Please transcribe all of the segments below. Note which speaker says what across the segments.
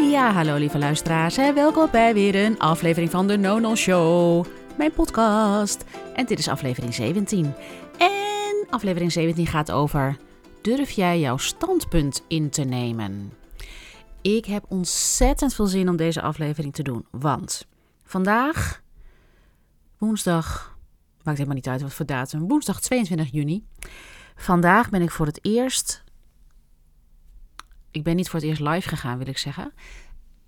Speaker 1: Ja, hallo lieve luisteraars en welkom bij weer een aflevering van de Nono Show, mijn podcast. En dit is aflevering 17. En aflevering 17 gaat over, durf jij jouw standpunt in te nemen? Ik heb ontzettend veel zin om deze aflevering te doen, want vandaag, woensdag, maakt helemaal niet uit wat voor datum, woensdag 22 juni. Vandaag ben ik voor het eerst ik ben niet voor het eerst live gegaan, wil ik zeggen.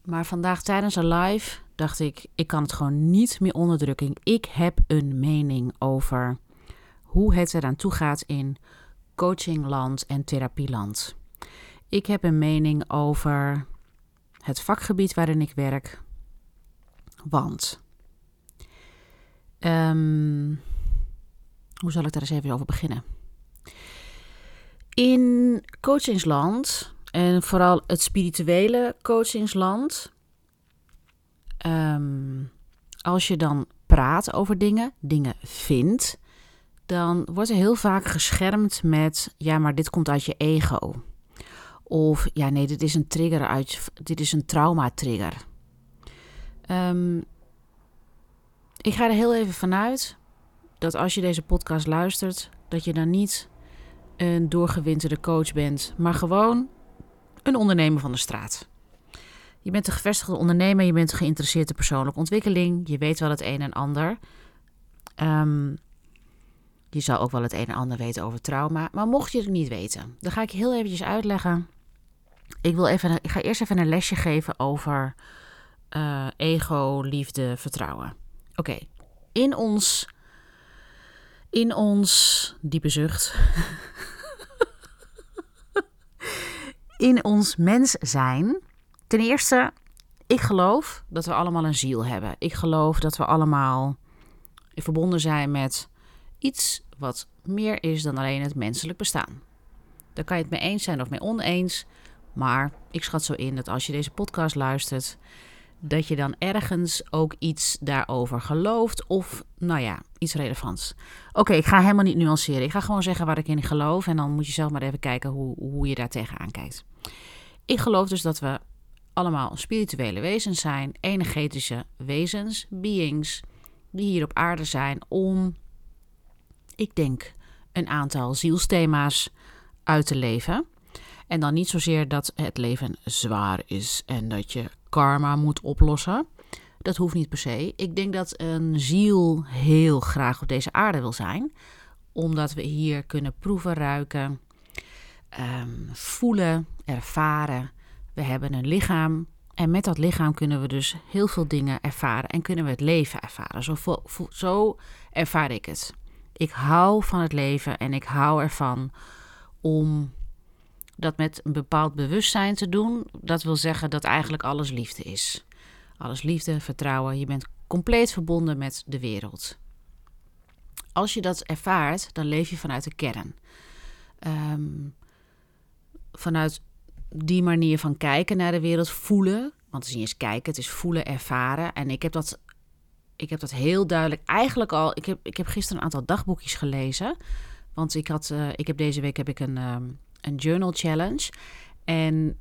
Speaker 1: Maar vandaag tijdens een live dacht ik, ik kan het gewoon niet meer onderdrukken. Ik heb een mening over hoe het eraan toe gaat in coachingland en therapieland. Ik heb een mening over het vakgebied waarin ik werk. Want, um, hoe zal ik daar eens even over beginnen? In coachingsland en vooral het spirituele coachingsland. Ehm, als je dan praat over dingen, dingen vindt, dan wordt er heel vaak geschermd met: ja, maar dit komt uit je ego. Of ja, nee, dit is een trigger uit, dit is een trauma-trigger. Um, ik ga er heel even vanuit dat als je deze podcast luistert, dat je dan niet een doorgewinterde coach bent, maar gewoon een ondernemer van de straat. Je bent een gevestigde ondernemer, je bent geïnteresseerd in persoonlijke ontwikkeling, je weet wel het een en ander. Um, je zal ook wel het een en ander weten over trauma. Maar mocht je het niet weten, dan ga ik je heel eventjes uitleggen. Ik, wil even, ik ga eerst even een lesje geven over uh, ego, liefde, vertrouwen. Oké, in ons, in ons diepe zucht in ons mens zijn. Ten eerste, ik geloof dat we allemaal een ziel hebben. Ik geloof dat we allemaal verbonden zijn met iets wat meer is dan alleen het menselijk bestaan. Daar kan je het mee eens zijn of mee oneens. Maar ik schat zo in dat als je deze podcast luistert, dat je dan ergens ook iets daarover gelooft of, nou ja, iets relevants. Oké, ik ga helemaal niet nuanceren. Ik ga gewoon zeggen waar ik in geloof en dan moet je zelf maar even kijken hoe, hoe je daar tegenaan kijkt. Ik geloof dus dat we allemaal spirituele wezens zijn, energetische wezens, beings, die hier op aarde zijn om, ik denk, een aantal zielsthema's uit te leven. En dan niet zozeer dat het leven zwaar is en dat je karma moet oplossen. Dat hoeft niet per se. Ik denk dat een ziel heel graag op deze aarde wil zijn, omdat we hier kunnen proeven, ruiken, um, voelen, ervaren. We hebben een lichaam en met dat lichaam kunnen we dus heel veel dingen ervaren en kunnen we het leven ervaren. Zo, zo ervaar ik het. Ik hou van het leven en ik hou ervan om dat met een bepaald bewustzijn te doen. Dat wil zeggen dat eigenlijk alles liefde is. Alles liefde, vertrouwen. Je bent compleet verbonden met de wereld. Als je dat ervaart, dan leef je vanuit de kern. Um, vanuit die manier van kijken naar de wereld, voelen. Want het is niet eens kijken, het is voelen, ervaren. En ik heb dat, ik heb dat heel duidelijk eigenlijk al. Ik heb, ik heb gisteren een aantal dagboekjes gelezen. Want ik, had, uh, ik heb deze week heb ik een, um, een journal challenge. En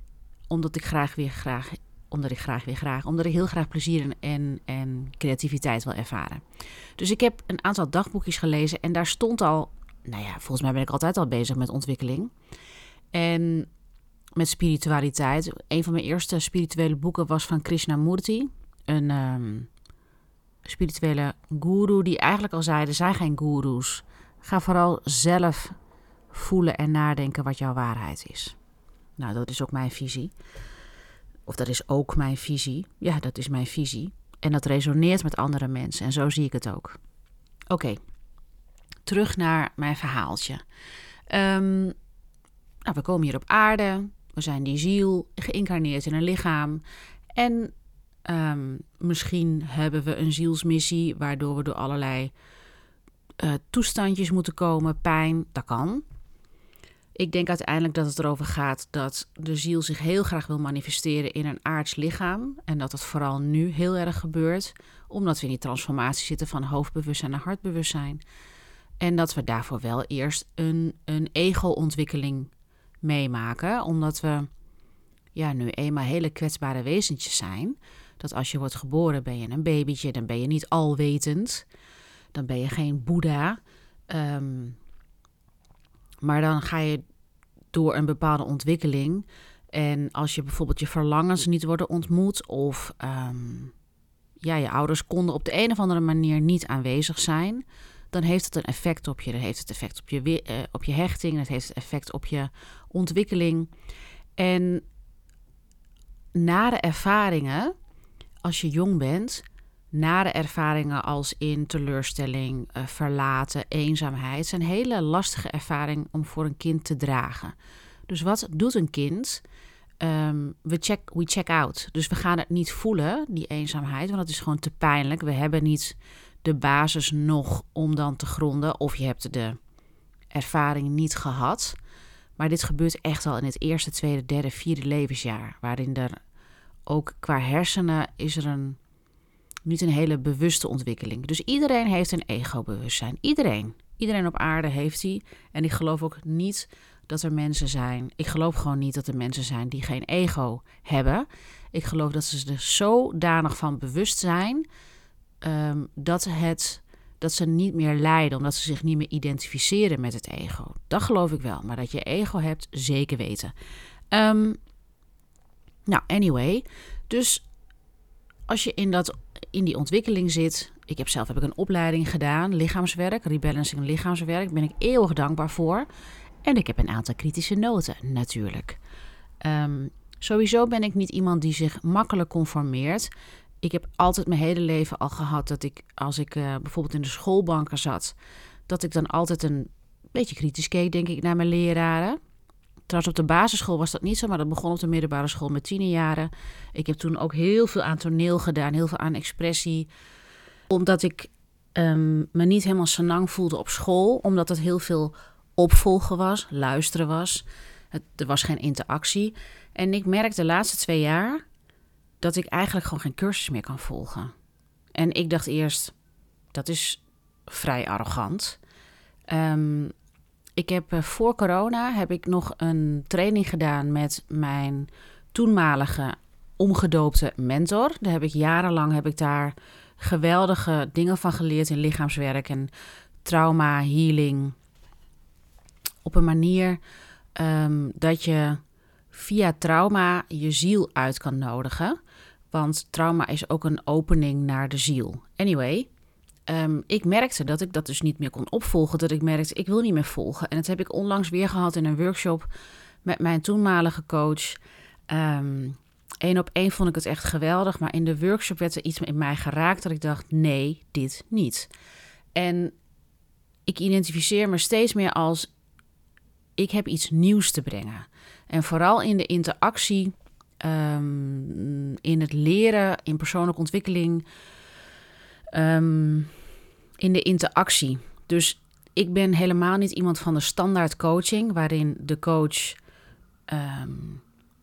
Speaker 1: omdat ik graag weer graag. Omdat ik graag weer graag. Omdat ik heel graag plezier en, en creativiteit wil ervaren. Dus ik heb een aantal dagboekjes gelezen. En daar stond al. Nou ja, volgens mij ben ik altijd al bezig met ontwikkeling. En met spiritualiteit. Een van mijn eerste spirituele boeken was van Krishnamurti. Een um, spirituele guru die eigenlijk al zei: er zijn geen gurus. Ga vooral zelf voelen en nadenken wat jouw waarheid is. Nou, dat is ook mijn visie. Of dat is ook mijn visie. Ja, dat is mijn visie. En dat resoneert met andere mensen. En zo zie ik het ook. Oké, terug naar mijn verhaaltje. Um, nou, we komen hier op aarde, we zijn die ziel, geïncarneerd in een lichaam. En um, misschien hebben we een zielsmissie, waardoor we door allerlei uh, toestandjes moeten komen, pijn, dat kan. Ik denk uiteindelijk dat het erover gaat dat de ziel zich heel graag wil manifesteren in een aards lichaam. En dat dat vooral nu heel erg gebeurt, omdat we in die transformatie zitten van hoofdbewustzijn naar hartbewustzijn. En dat we daarvoor wel eerst een, een ego-ontwikkeling meemaken, omdat we ja, nu eenmaal hele kwetsbare wezentjes zijn. Dat als je wordt geboren ben je een babytje, dan ben je niet alwetend. Dan ben je geen Boeddha. Ehm, maar dan ga je door een bepaalde ontwikkeling. En als je bijvoorbeeld je verlangens niet worden ontmoet of ehm, ja, je ouders konden op de een of andere manier niet aanwezig zijn, dan heeft het een effect op je. Dan heeft het effect op je, uh, op je hechting, het heeft effect op je ontwikkeling. En nare ervaringen, als je jong bent, nare ervaringen als in teleurstelling, uh, verlaten, eenzaamheid, zijn hele lastige ervaringen om voor een kind te dragen. Dus wat doet een kind? Ehm, we, check, we check out. Dus we gaan het niet voelen, die eenzaamheid, want dat is gewoon te pijnlijk. We hebben niet de basis nog om dan te gronden, of je hebt de ervaring niet gehad. Maar dit gebeurt echt al in het eerste, tweede, derde, vierde levensjaar, waarin er ook qua hersenen is er een niet een hele bewuste ontwikkeling. Dus iedereen heeft een ego-bewustzijn. Iedereen. Iedereen op aarde heeft die. En ik geloof ook niet dat er mensen zijn. Ik geloof gewoon niet dat er mensen zijn die geen ego hebben. Ik geloof dat ze er zodanig van bewust zijn um, dat, het, dat ze niet meer lijden, omdat ze zich niet meer identificeren met het ego. Dat geloof ik wel. Maar dat je ego hebt, zeker weten. Um, nou, anyway. Dus als je in, dat, in die ontwikkeling zit. Ik heb zelf heb ik een opleiding gedaan, lichaamswerk, rebalancing lichaamswerk. Daar ben ik eeuwig dankbaar voor. En ik heb een aantal kritische noten, natuurlijk. Um, sowieso ben ik niet iemand die zich makkelijk conformeert. Ik heb altijd mijn hele leven al gehad dat ik, als ik uh, bijvoorbeeld in de schoolbanken zat, dat ik dan altijd een beetje kritisch keek, denk ik, naar mijn leraren. Trouwens, op de basisschool was dat niet zo, maar dat begon op de middelbare school met tienerjaren. Ik heb toen ook heel veel aan toneel gedaan, heel veel aan expressie. Omdat ik um, me niet helemaal senang voelde op school, omdat het heel veel opvolgen was, luisteren was. Er was geen interactie. En ik merkte de laatste twee jaar dat ik eigenlijk gewoon geen cursus meer kan volgen. En ik dacht eerst, dat is vrij arrogant. Um, ik heb eh, voor corona heb ik nog een training gedaan met mijn toenmalige omgedoopte mentor. Daar heb ik jarenlang heb ik daar geweldige dingen van geleerd in lichaamswerk en trauma healing. Op een manier um, dat je via trauma je ziel uit kan nodigen. Want trauma is ook een opening naar de ziel. Anyway, Ehm, ik merkte dat ik dat dus niet meer kon opvolgen. Dat ik merkte, ik wil niet meer volgen. En dat heb ik onlangs weer gehad in een workshop met mijn toenmalige coach. Eén ehm, op één vond ik het echt geweldig. Maar in de workshop werd er iets in mij geraakt dat ik dacht, nee, dit niet. En ik identificeer me steeds meer als, ik heb iets nieuws te brengen. En vooral in de interactie, um, in het leren, in persoonlijke ontwikkeling Ehm, in de interactie. Dus ik ben helemaal niet iemand van de standaard coaching, waarin de coach ehm,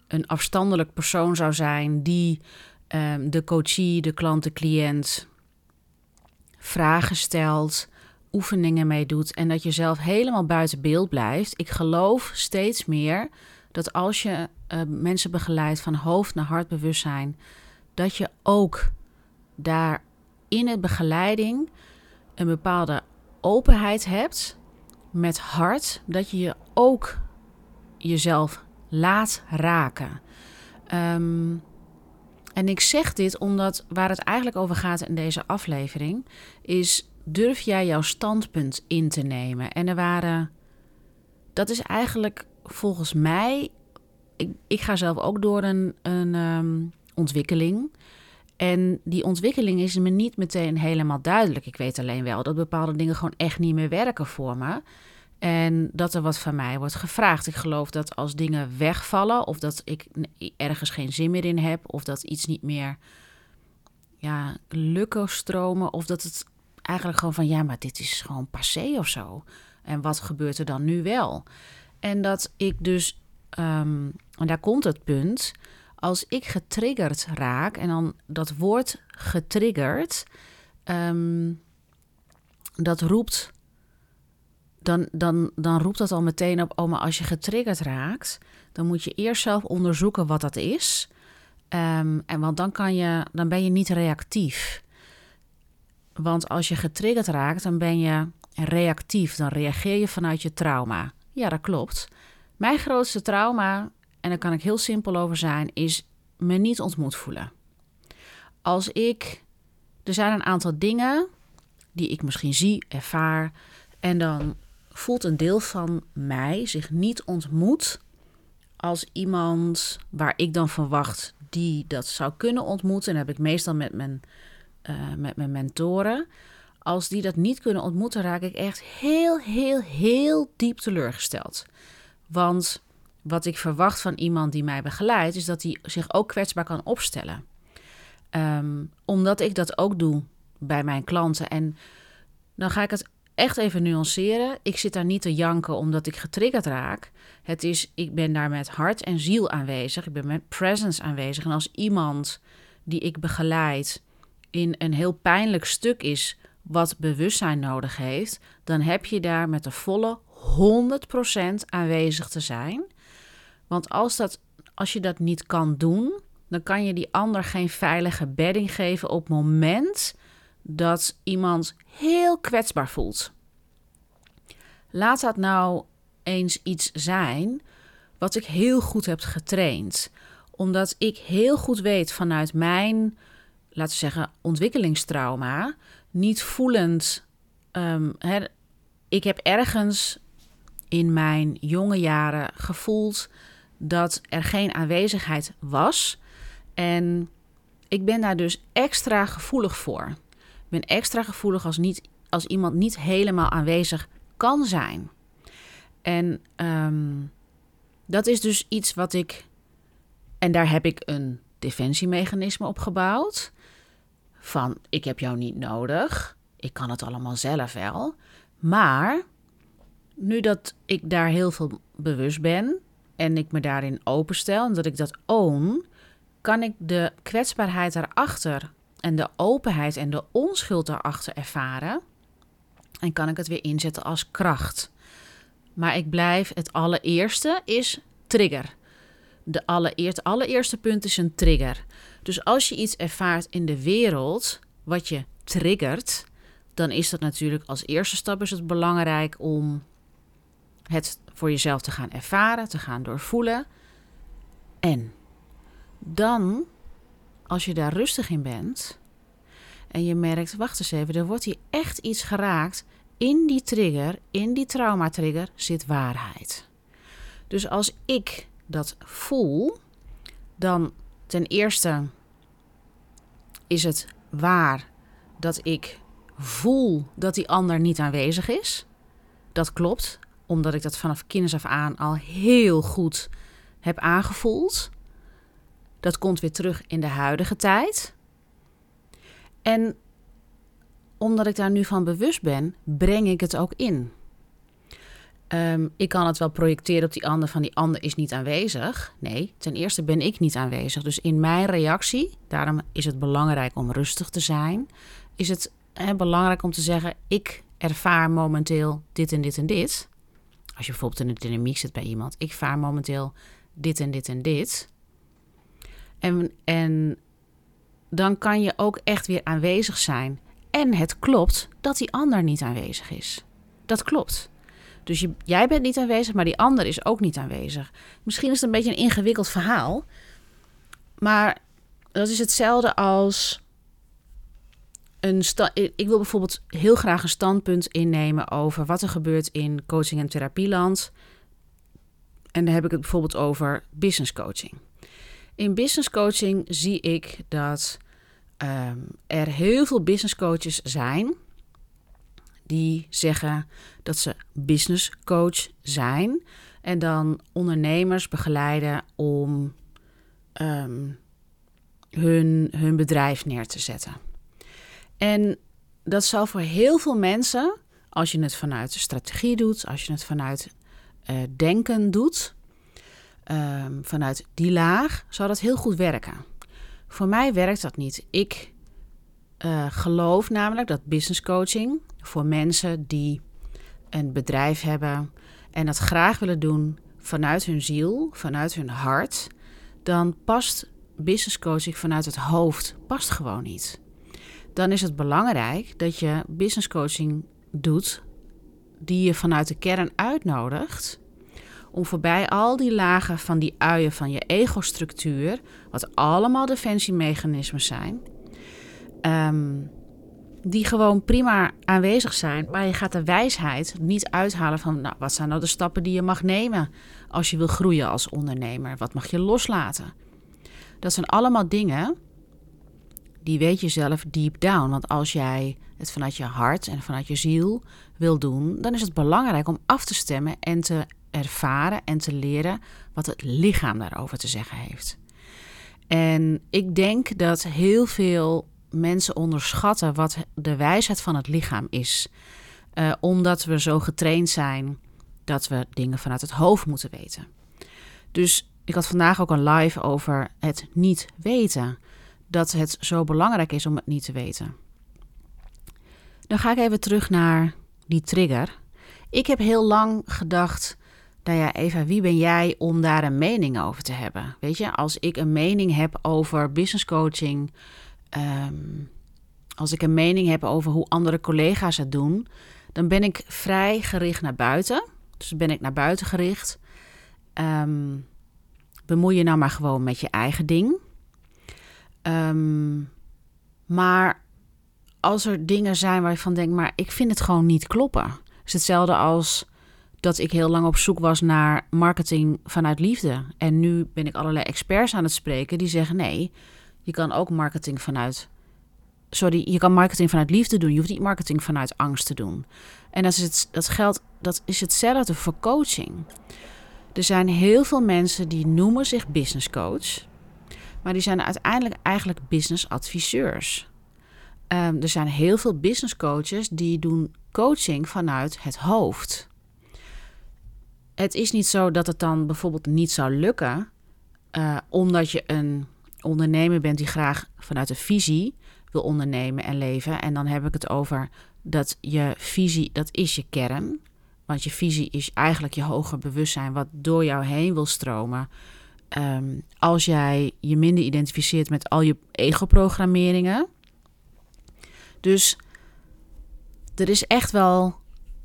Speaker 1: een afstandelijk persoon zou zijn die um, de coachie, de klant, de cliënt vragen stelt, oefeningen mee doet en dat je zelf helemaal buiten beeld blijft. Ik geloof steeds meer dat als je uh, mensen begeleidt van hoofd naar hartbewustzijn, dat je ook daar in het begeleiding een bepaalde openheid hebt met hart, dat je je ook jezelf laat raken. Ehm, en ik zeg dit omdat waar het eigenlijk over gaat in deze aflevering, is durf jij jouw standpunt in te nemen? En er waren, dat is eigenlijk volgens mij, ik, ik ga zelf ook door een, een um, ontwikkeling. En die ontwikkeling is me niet meteen helemaal duidelijk. Ik weet alleen wel dat bepaalde dingen gewoon echt niet meer werken voor me. En dat er wat van mij wordt gevraagd. Ik geloof dat als dingen wegvallen, of dat ik ergens geen zin meer in heb, of dat iets niet meer ja, lukken stromen, of dat het eigenlijk gewoon van ja, maar dit is gewoon passé of zo. En wat gebeurt er dan nu wel? En dat ik dus, um, en daar komt het punt, als ik getriggerd raak, en dan dat woord getriggerd, um, dat roept dan, dan, dan roept dat al meteen op, oh, maar als je getriggerd raakt, dan moet je eerst zelf onderzoeken wat dat is. Ehm, en want dan, kan je, dan ben je niet reactief. Want als je getriggerd raakt, dan ben je reactief. Dan reageer je vanuit je trauma. Ja, dat klopt. Mijn grootste trauma, en daar kan ik heel simpel over zijn, is me niet ontmoet voelen. Als ik. Er zijn een aantal dingen die ik misschien zie, ervaar. En dan voelt een deel van mij zich niet ontmoet als iemand waar ik dan verwacht die dat zou kunnen ontmoeten. En heb ik meestal met mijn, uh, met mijn mentoren. Als die dat niet kunnen ontmoeten, raak ik echt heel, heel, heel diep teleurgesteld. Want wat ik verwacht van iemand die mij begeleidt, is dat hij zich ook kwetsbaar kan opstellen. Um, omdat ik dat ook doe bij mijn klanten. En dan ga ik het echt even nuanceren. Ik zit daar niet te janken omdat ik getriggerd raak. Het is, ik ben daar met hart en ziel aanwezig. Ik ben met presence aanwezig. En als iemand die ik begeleid in een heel pijnlijk stuk is wat bewustzijn nodig heeft, dan heb je daar met de volle 100% aanwezig te zijn. Want als, dat, als je dat niet kan doen, dan kan je die ander geen veilige bedding geven op het moment dat iemand heel kwetsbaar voelt. Laat dat nou eens iets zijn wat ik heel goed heb getraind. Omdat ik heel goed weet vanuit mijn, laten we zeggen, ontwikkelingstrauma, niet voelend. Um, ik heb ergens in mijn jonge jaren gevoeld dat er geen aanwezigheid was. En ik ben daar dus extra gevoelig voor. Ik ben extra gevoelig als, niet, als iemand niet helemaal aanwezig kan zijn. En ehm, dat is dus iets wat ik. En daar heb ik een defensiemechanisme op gebouwd. Van ik heb jou niet nodig. Ik kan het allemaal zelf wel. Maar nu dat ik daar heel veel bewust ben en ik me daarin openstel en dat ik dat own, kan ik de kwetsbaarheid daarachter en de openheid en de onschuld daarachter ervaren. En kan ik het weer inzetten als kracht. Maar ik blijf, het allereerste is trigger. De allereer, het allereerste punt is een trigger. Dus als je iets ervaart in de wereld wat je triggert, dan is dat natuurlijk als eerste stap is het belangrijk om het voor jezelf te gaan ervaren, te gaan doorvoelen. En dan, als je daar rustig in bent en je merkt, wacht eens even, er wordt hier echt iets geraakt. In die trigger, in die traumatrigger zit waarheid. Dus als ik dat voel, dan ten eerste is het waar dat ik voel dat die ander niet aanwezig is. Dat klopt, omdat ik dat vanaf kinds af aan al heel goed heb aangevoeld. Dat komt weer terug in de huidige tijd. En omdat ik daar nu van bewust ben, breng ik het ook in. Ehm, ik kan het wel projecteren op die ander van die ander is niet aanwezig. Nee, ten eerste ben ik niet aanwezig. Dus in mijn reactie, daarom is het belangrijk om rustig te zijn, is het belangrijk om te zeggen: ik ervaar momenteel dit en dit en dit. Als je bijvoorbeeld in een dynamiek zit bij iemand, ik vaar momenteel dit en dit en dit. En, en dan kan je ook echt weer aanwezig zijn. En het klopt dat die ander niet aanwezig is. Dat klopt. Dus jij bent niet aanwezig, maar die ander is ook niet aanwezig. Misschien is het een beetje een ingewikkeld verhaal. Maar dat is hetzelfde als een ik wil bijvoorbeeld heel graag een standpunt innemen over wat er gebeurt in coaching en therapieland. En dan heb ik het bijvoorbeeld over business coaching. In business coaching zie ik dat um, er heel veel business coaches zijn die zeggen dat ze business coach zijn en dan ondernemers begeleiden om um, hun, hun bedrijf neer te zetten. En dat zal voor heel veel mensen, als je het vanuit strategie doet, als je het vanuit uh, denken doet, um, vanuit die laag, zal dat heel goed werken. Voor mij werkt dat niet. Ik uh, geloof namelijk dat business coaching voor mensen die een bedrijf hebben en dat graag willen doen vanuit hun ziel, vanuit hun hart, dan past business coaching vanuit het hoofd past gewoon niet. Dan is het belangrijk dat je business coaching doet die je vanuit de kern uitnodigt om voorbij al die lagen van die uien van je ego-structuur, wat allemaal defensiemechanismen zijn, ehm, die gewoon prima aanwezig zijn, maar je gaat de wijsheid niet uithalen van, nou, wat zijn nou de stappen die je mag nemen als je wil groeien als ondernemer? Wat mag je loslaten? Dat zijn allemaal dingen die weet je zelf deep down. Want als jij het vanuit je hart en vanuit je ziel wil doen, dan is het belangrijk om af te stemmen en te ervaren en te leren wat het lichaam daarover te zeggen heeft. En ik denk dat heel veel mensen onderschatten wat de wijsheid van het lichaam is. Uh, omdat we zo getraind zijn dat we dingen vanuit het hoofd moeten weten. Dus ik had vandaag ook een live over het niet weten. Dat het zo belangrijk is om het niet te weten. Dan ga ik even terug naar die trigger. Ik heb heel lang gedacht nou ja, Eva, wie ben jij om daar een mening over te hebben? Weet je, als ik een mening heb over business coaching, ehm, als ik een mening heb over hoe andere collega's het doen, dan ben ik vrij gericht naar buiten. Dus ben ik naar buiten gericht. Um, bemoei je nou maar gewoon met je eigen ding. Um, maar als er dingen zijn waar je van denkt, maar ik vind het gewoon niet kloppen. is hetzelfde als dat ik heel lang op zoek was naar marketing vanuit liefde. En nu ben ik allerlei experts aan het spreken die zeggen: nee, je kan ook marketing vanuit. Sorry, je kan marketing vanuit liefde doen. Je hoeft niet marketing vanuit angst te doen. En dat, is het, dat geldt, dat is hetzelfde voor coaching. Er zijn heel veel mensen die noemen zich business coach, maar die zijn uiteindelijk eigenlijk business adviseurs. Um, er zijn heel veel business coaches die doen coaching vanuit het hoofd het is niet zo dat het dan bijvoorbeeld niet zou lukken, uh, omdat je een ondernemer bent die graag vanuit een visie wil ondernemen en leven. En dan heb ik het over dat je visie, dat is je kern. Want je visie is eigenlijk je hoger bewustzijn wat door jou heen wil stromen. Um, als jij je minder identificeert met al je ego-programmeringen. Dus er is echt wel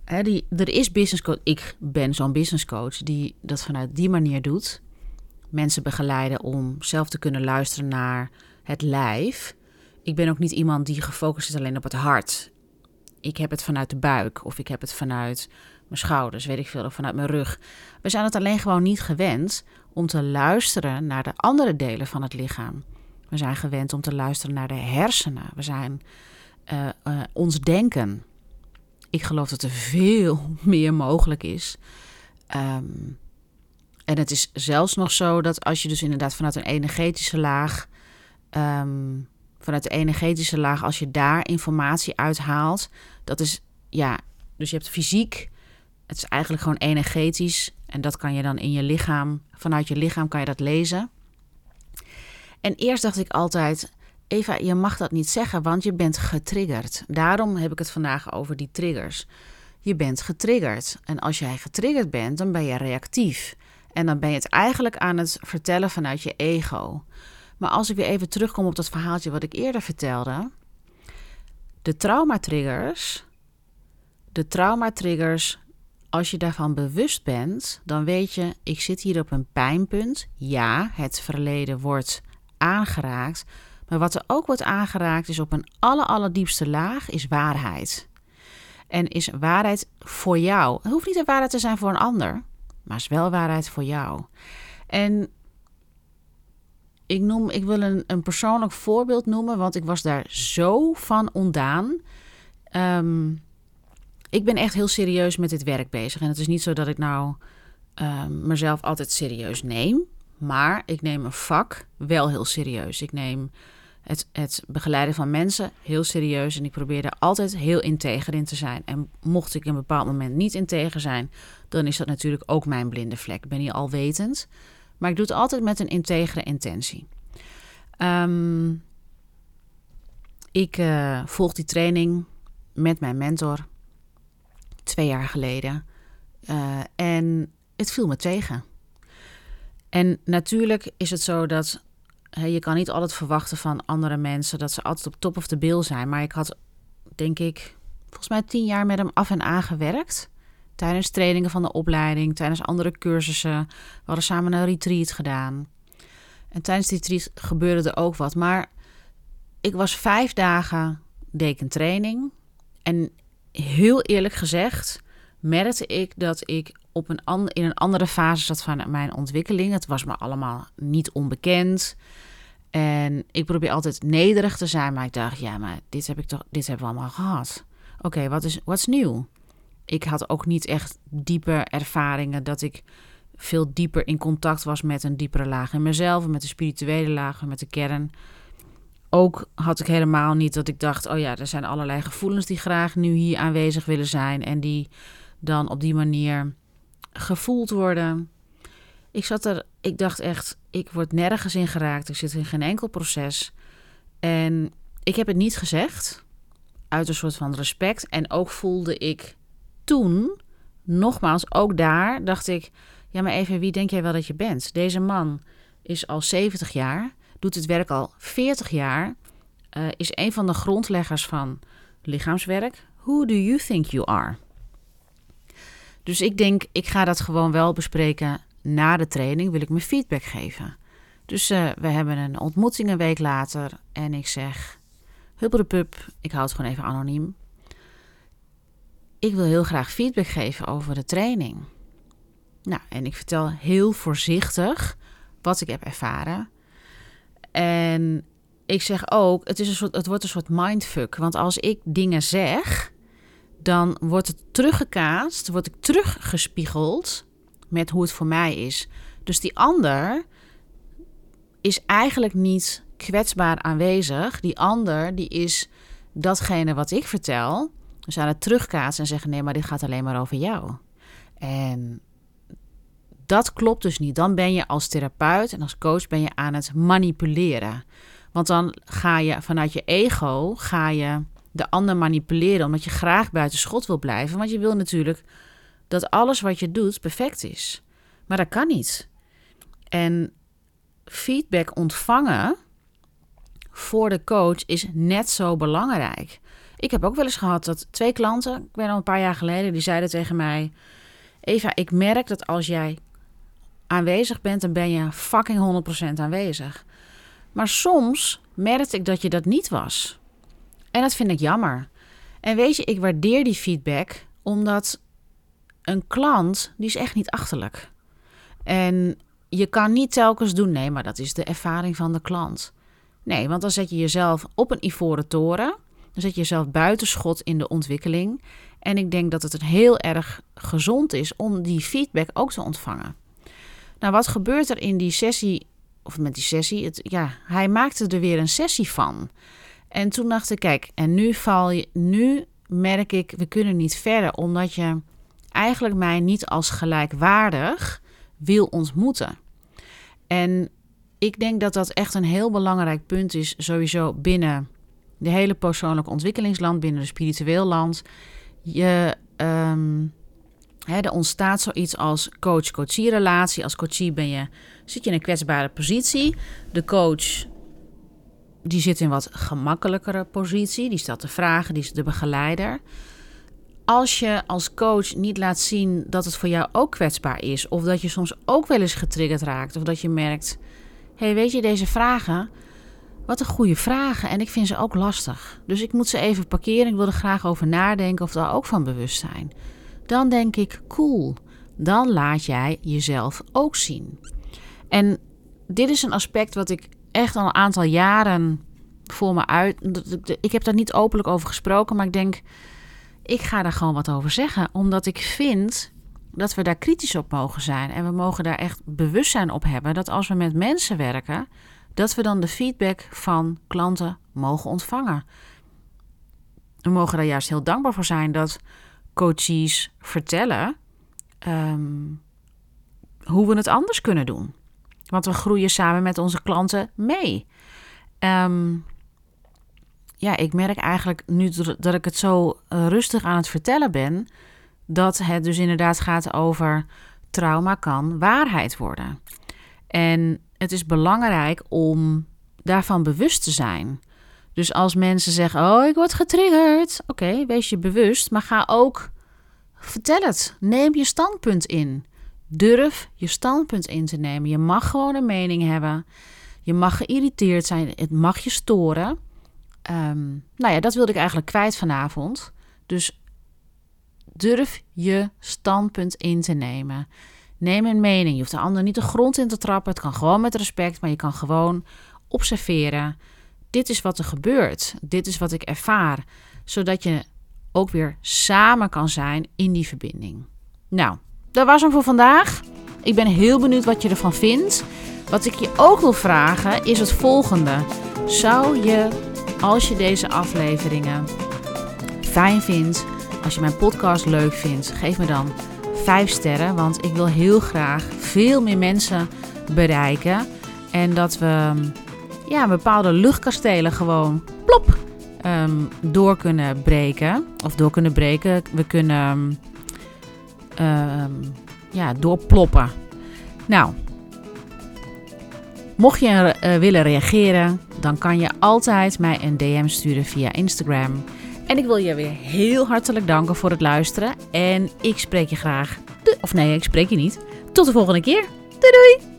Speaker 1: die, er is business coach. Ik ben zo'n business coach die dat vanuit die manier doet. Mensen begeleiden om zelf te kunnen luisteren naar het lijf. Ik ben ook niet iemand die gefocust is alleen op het hart. Ik heb het vanuit de buik of ik heb het vanuit mijn schouders, weet ik veel, of vanuit mijn rug. We zijn het alleen gewoon niet gewend om te luisteren naar de andere delen van het lichaam. We zijn gewend om te luisteren naar de hersenen. We zijn uh, uh, ons denken ik geloof dat er veel meer mogelijk is. Ehm, en het is zelfs nog zo dat als je dus inderdaad vanuit een energetische laag, ehm, vanuit de energetische laag, als je daar informatie uithaalt, dat is ja, dus je hebt fysiek, het is eigenlijk gewoon energetisch en dat kan je dan in je lichaam, vanuit je lichaam kan je dat lezen. En eerst dacht ik altijd, Eva, je mag dat niet zeggen, want je bent getriggerd. Daarom heb ik het vandaag over die triggers. Je bent getriggerd. En als jij getriggerd bent, dan ben je reactief. En dan ben je het eigenlijk aan het vertellen vanuit je ego. Maar als ik weer even terugkom op dat verhaaltje wat ik eerder vertelde. De traumatriggers. De traumatriggers, als je daarvan bewust bent, dan weet je, ik zit hier op een pijnpunt. Ja, het verleden wordt aangeraakt. Maar wat er ook wordt aangeraakt is op een aller, allerdiepste laag is waarheid. En is waarheid voor jou. Het hoeft niet een waarheid te zijn voor een ander, maar is wel waarheid voor jou. En ik, noem, ik wil een, een persoonlijk voorbeeld noemen, want ik was daar zo van ontdaan. Um, ik ben echt heel serieus met dit werk bezig. En het is niet zo dat ik nou um, mezelf altijd serieus neem. Maar ik neem een vak wel heel serieus. Ik neem het, het begeleiden van mensen heel serieus. En ik probeer er altijd heel integer in te zijn. En mocht ik in een bepaald moment niet integer zijn, dan is dat natuurlijk ook mijn blinde vlek. Ik ben hier alwetend. Maar ik doe het altijd met een integere intentie. Um, ik uh, volg die training met mijn mentor. Twee jaar geleden. Uh, en het viel me tegen. En natuurlijk is het zo dat je kan niet altijd verwachten van andere mensen dat ze altijd op top of de bill zijn. Maar ik had, denk ik, volgens mij tien jaar met hem af en aan gewerkt. Tijdens trainingen van de opleiding, tijdens andere cursussen. We hadden samen een retreat gedaan. En tijdens die retreat gebeurde er ook wat. Maar ik was vijf dagen training En heel eerlijk gezegd merkte ik dat ik op een in een andere fase zat van mijn ontwikkeling. Het was me allemaal niet onbekend. En ik probeer altijd nederig te zijn, maar ik dacht, ja, maar dit heb ik toch, dit hebben we allemaal gehad. Oké, wat is wat is nieuw? Ik had ook niet echt diepe ervaringen dat ik veel dieper in contact was met een diepere laag in mezelf, met de spirituele laag, met de kern. Ook had ik helemaal niet dat ik dacht, oh ja, er zijn allerlei gevoelens die graag nu hier aanwezig willen zijn en die dan op die manier gevoeld worden. Ik zat er, ik dacht echt, ik word nergens in geraakt. Ik zit in geen enkel proces. En ik heb het niet gezegd uit een soort van respect. En ook voelde ik toen, nogmaals, ook daar dacht ik, ja, maar even, wie denk jij wel dat je bent? Deze man is al 70 jaar, doet het werk al 40 jaar, uh, is een van de grondleggers van lichaamswerk. Who do you think you are? Dus ik denk, ik ga dat gewoon wel bespreken na de training. Wil ik me feedback geven. Dus uh, we hebben een ontmoeting een week later. En ik zeg, pup, ik hou het gewoon even anoniem. Ik wil heel graag feedback geven over de training. Nou, en ik vertel heel voorzichtig wat ik heb ervaren. En ik zeg ook, het, is een soort, het wordt een soort mindfuck. Want als ik dingen zeg, dan wordt het teruggekaatst, word ik teruggespiegeld met hoe het voor mij is. Dus die ander is eigenlijk niet kwetsbaar aanwezig. Die ander die is datgene wat ik vertel. Dus aan het terugkaatsen en zeggen: nee, maar dit gaat alleen maar over jou. En dat klopt dus niet. Dan ben je als therapeut en als coach ben je aan het manipuleren. Want dan ga je vanuit je ego ga je de ander manipuleren omdat je graag buiten schot wil blijven. Want je wil natuurlijk dat alles wat je doet perfect is. Maar dat kan niet. En feedback ontvangen voor de coach is net zo belangrijk. Ik heb ook wel eens gehad dat twee klanten, ik ben al een paar jaar geleden, die zeiden tegen mij: Eva, ik merk dat als jij aanwezig bent, dan ben je fucking 100% aanwezig. Maar soms merkte ik dat je dat niet was. En dat vind ik jammer. En weet je, ik waardeer die feedback omdat een klant, die is echt niet achterlijk. En je kan niet telkens doen, nee, maar dat is de ervaring van de klant. Nee, want dan zet je jezelf op een ivoren toren. Dan zet je jezelf buitenschot in de ontwikkeling. En ik denk dat het heel erg gezond is om die feedback ook te ontvangen. Nou, wat gebeurt er in die sessie, of met die sessie? Het, ja, hij maakte er weer een sessie van. En toen dacht ik, kijk, en nu val je, nu merk ik, we kunnen niet verder, omdat je eigenlijk mij niet als gelijkwaardig wil ontmoeten. En ik denk dat dat echt een heel belangrijk punt is, sowieso binnen de hele persoonlijke ontwikkelingsland, binnen de spiritueel land. Je, um, hè, er ontstaat zoiets als coach-coachie relatie. Als coachie ben je, zit je in een kwetsbare positie. De coach die zit in een wat gemakkelijkere positie. Die stelt de vragen, die is de begeleider. Als je als coach niet laat zien dat het voor jou ook kwetsbaar is, of dat je soms ook wel eens getriggerd raakt, of dat je merkt: hey, weet je, deze vragen, wat een goede vragen en ik vind ze ook lastig. Dus ik moet ze even parkeren. Ik wil er graag over nadenken of daar ook van bewust zijn. Dan denk ik: cool, dan laat jij jezelf ook zien. En dit is een aspect wat ik echt al een aantal jaren voor me uit. Ik heb daar niet openlijk over gesproken, maar ik denk, ik ga daar gewoon wat over zeggen. Omdat ik vind dat we daar kritisch op mogen zijn. En we mogen daar echt bewustzijn op hebben dat als we met mensen werken, dat we dan de feedback van klanten mogen ontvangen. We mogen daar juist heel dankbaar voor zijn dat coaches vertellen ehm, hoe we het anders kunnen doen. Want we groeien samen met onze klanten mee. Ehm, ja, ik merk eigenlijk nu dat ik het zo eh, rustig aan het vertellen ben, dat het dus inderdaad gaat over trauma kan waarheid worden. En het is belangrijk om daarvan bewust te zijn. Dus als mensen zeggen: Oh, ik word getriggerd. Oké, wees je bewust, maar ga ook. Vertel het. Neem je standpunt in. Durf je standpunt in te nemen. Je mag gewoon een mening hebben. Je mag geïrriteerd zijn. Het mag je storen. Um, nou ja, dat wilde ik eigenlijk kwijt vanavond. Dus durf je standpunt in te nemen. Neem een mening. Je hoeft de ander niet de grond in te trappen. Het kan gewoon met respect, maar je kan gewoon observeren. Dit is wat er gebeurt. Dit is wat ik ervaar. Zodat je ook weer samen kan zijn in die verbinding. Nou, dat was hem voor vandaag. Ik ben heel benieuwd wat je ervan vindt. Wat ik je ook wil vragen is het volgende. Zou je, als je deze afleveringen fijn vindt, als je mijn podcast leuk vindt, geef me dan 5 sterren. Want ik wil heel graag veel meer mensen bereiken. En dat we ja, bepaalde luchtkastelen gewoon plop um, door kunnen breken. Of door kunnen breken. We kunnen um, ja, doorploppen. Nou, mocht je uh, willen reageren, dan kan je altijd mij een DM sturen via Instagram. En ik wil je weer heel hartelijk danken voor het luisteren. En ik spreek je graag. Of nee, ik spreek je niet. Tot de volgende keer. Doei doei!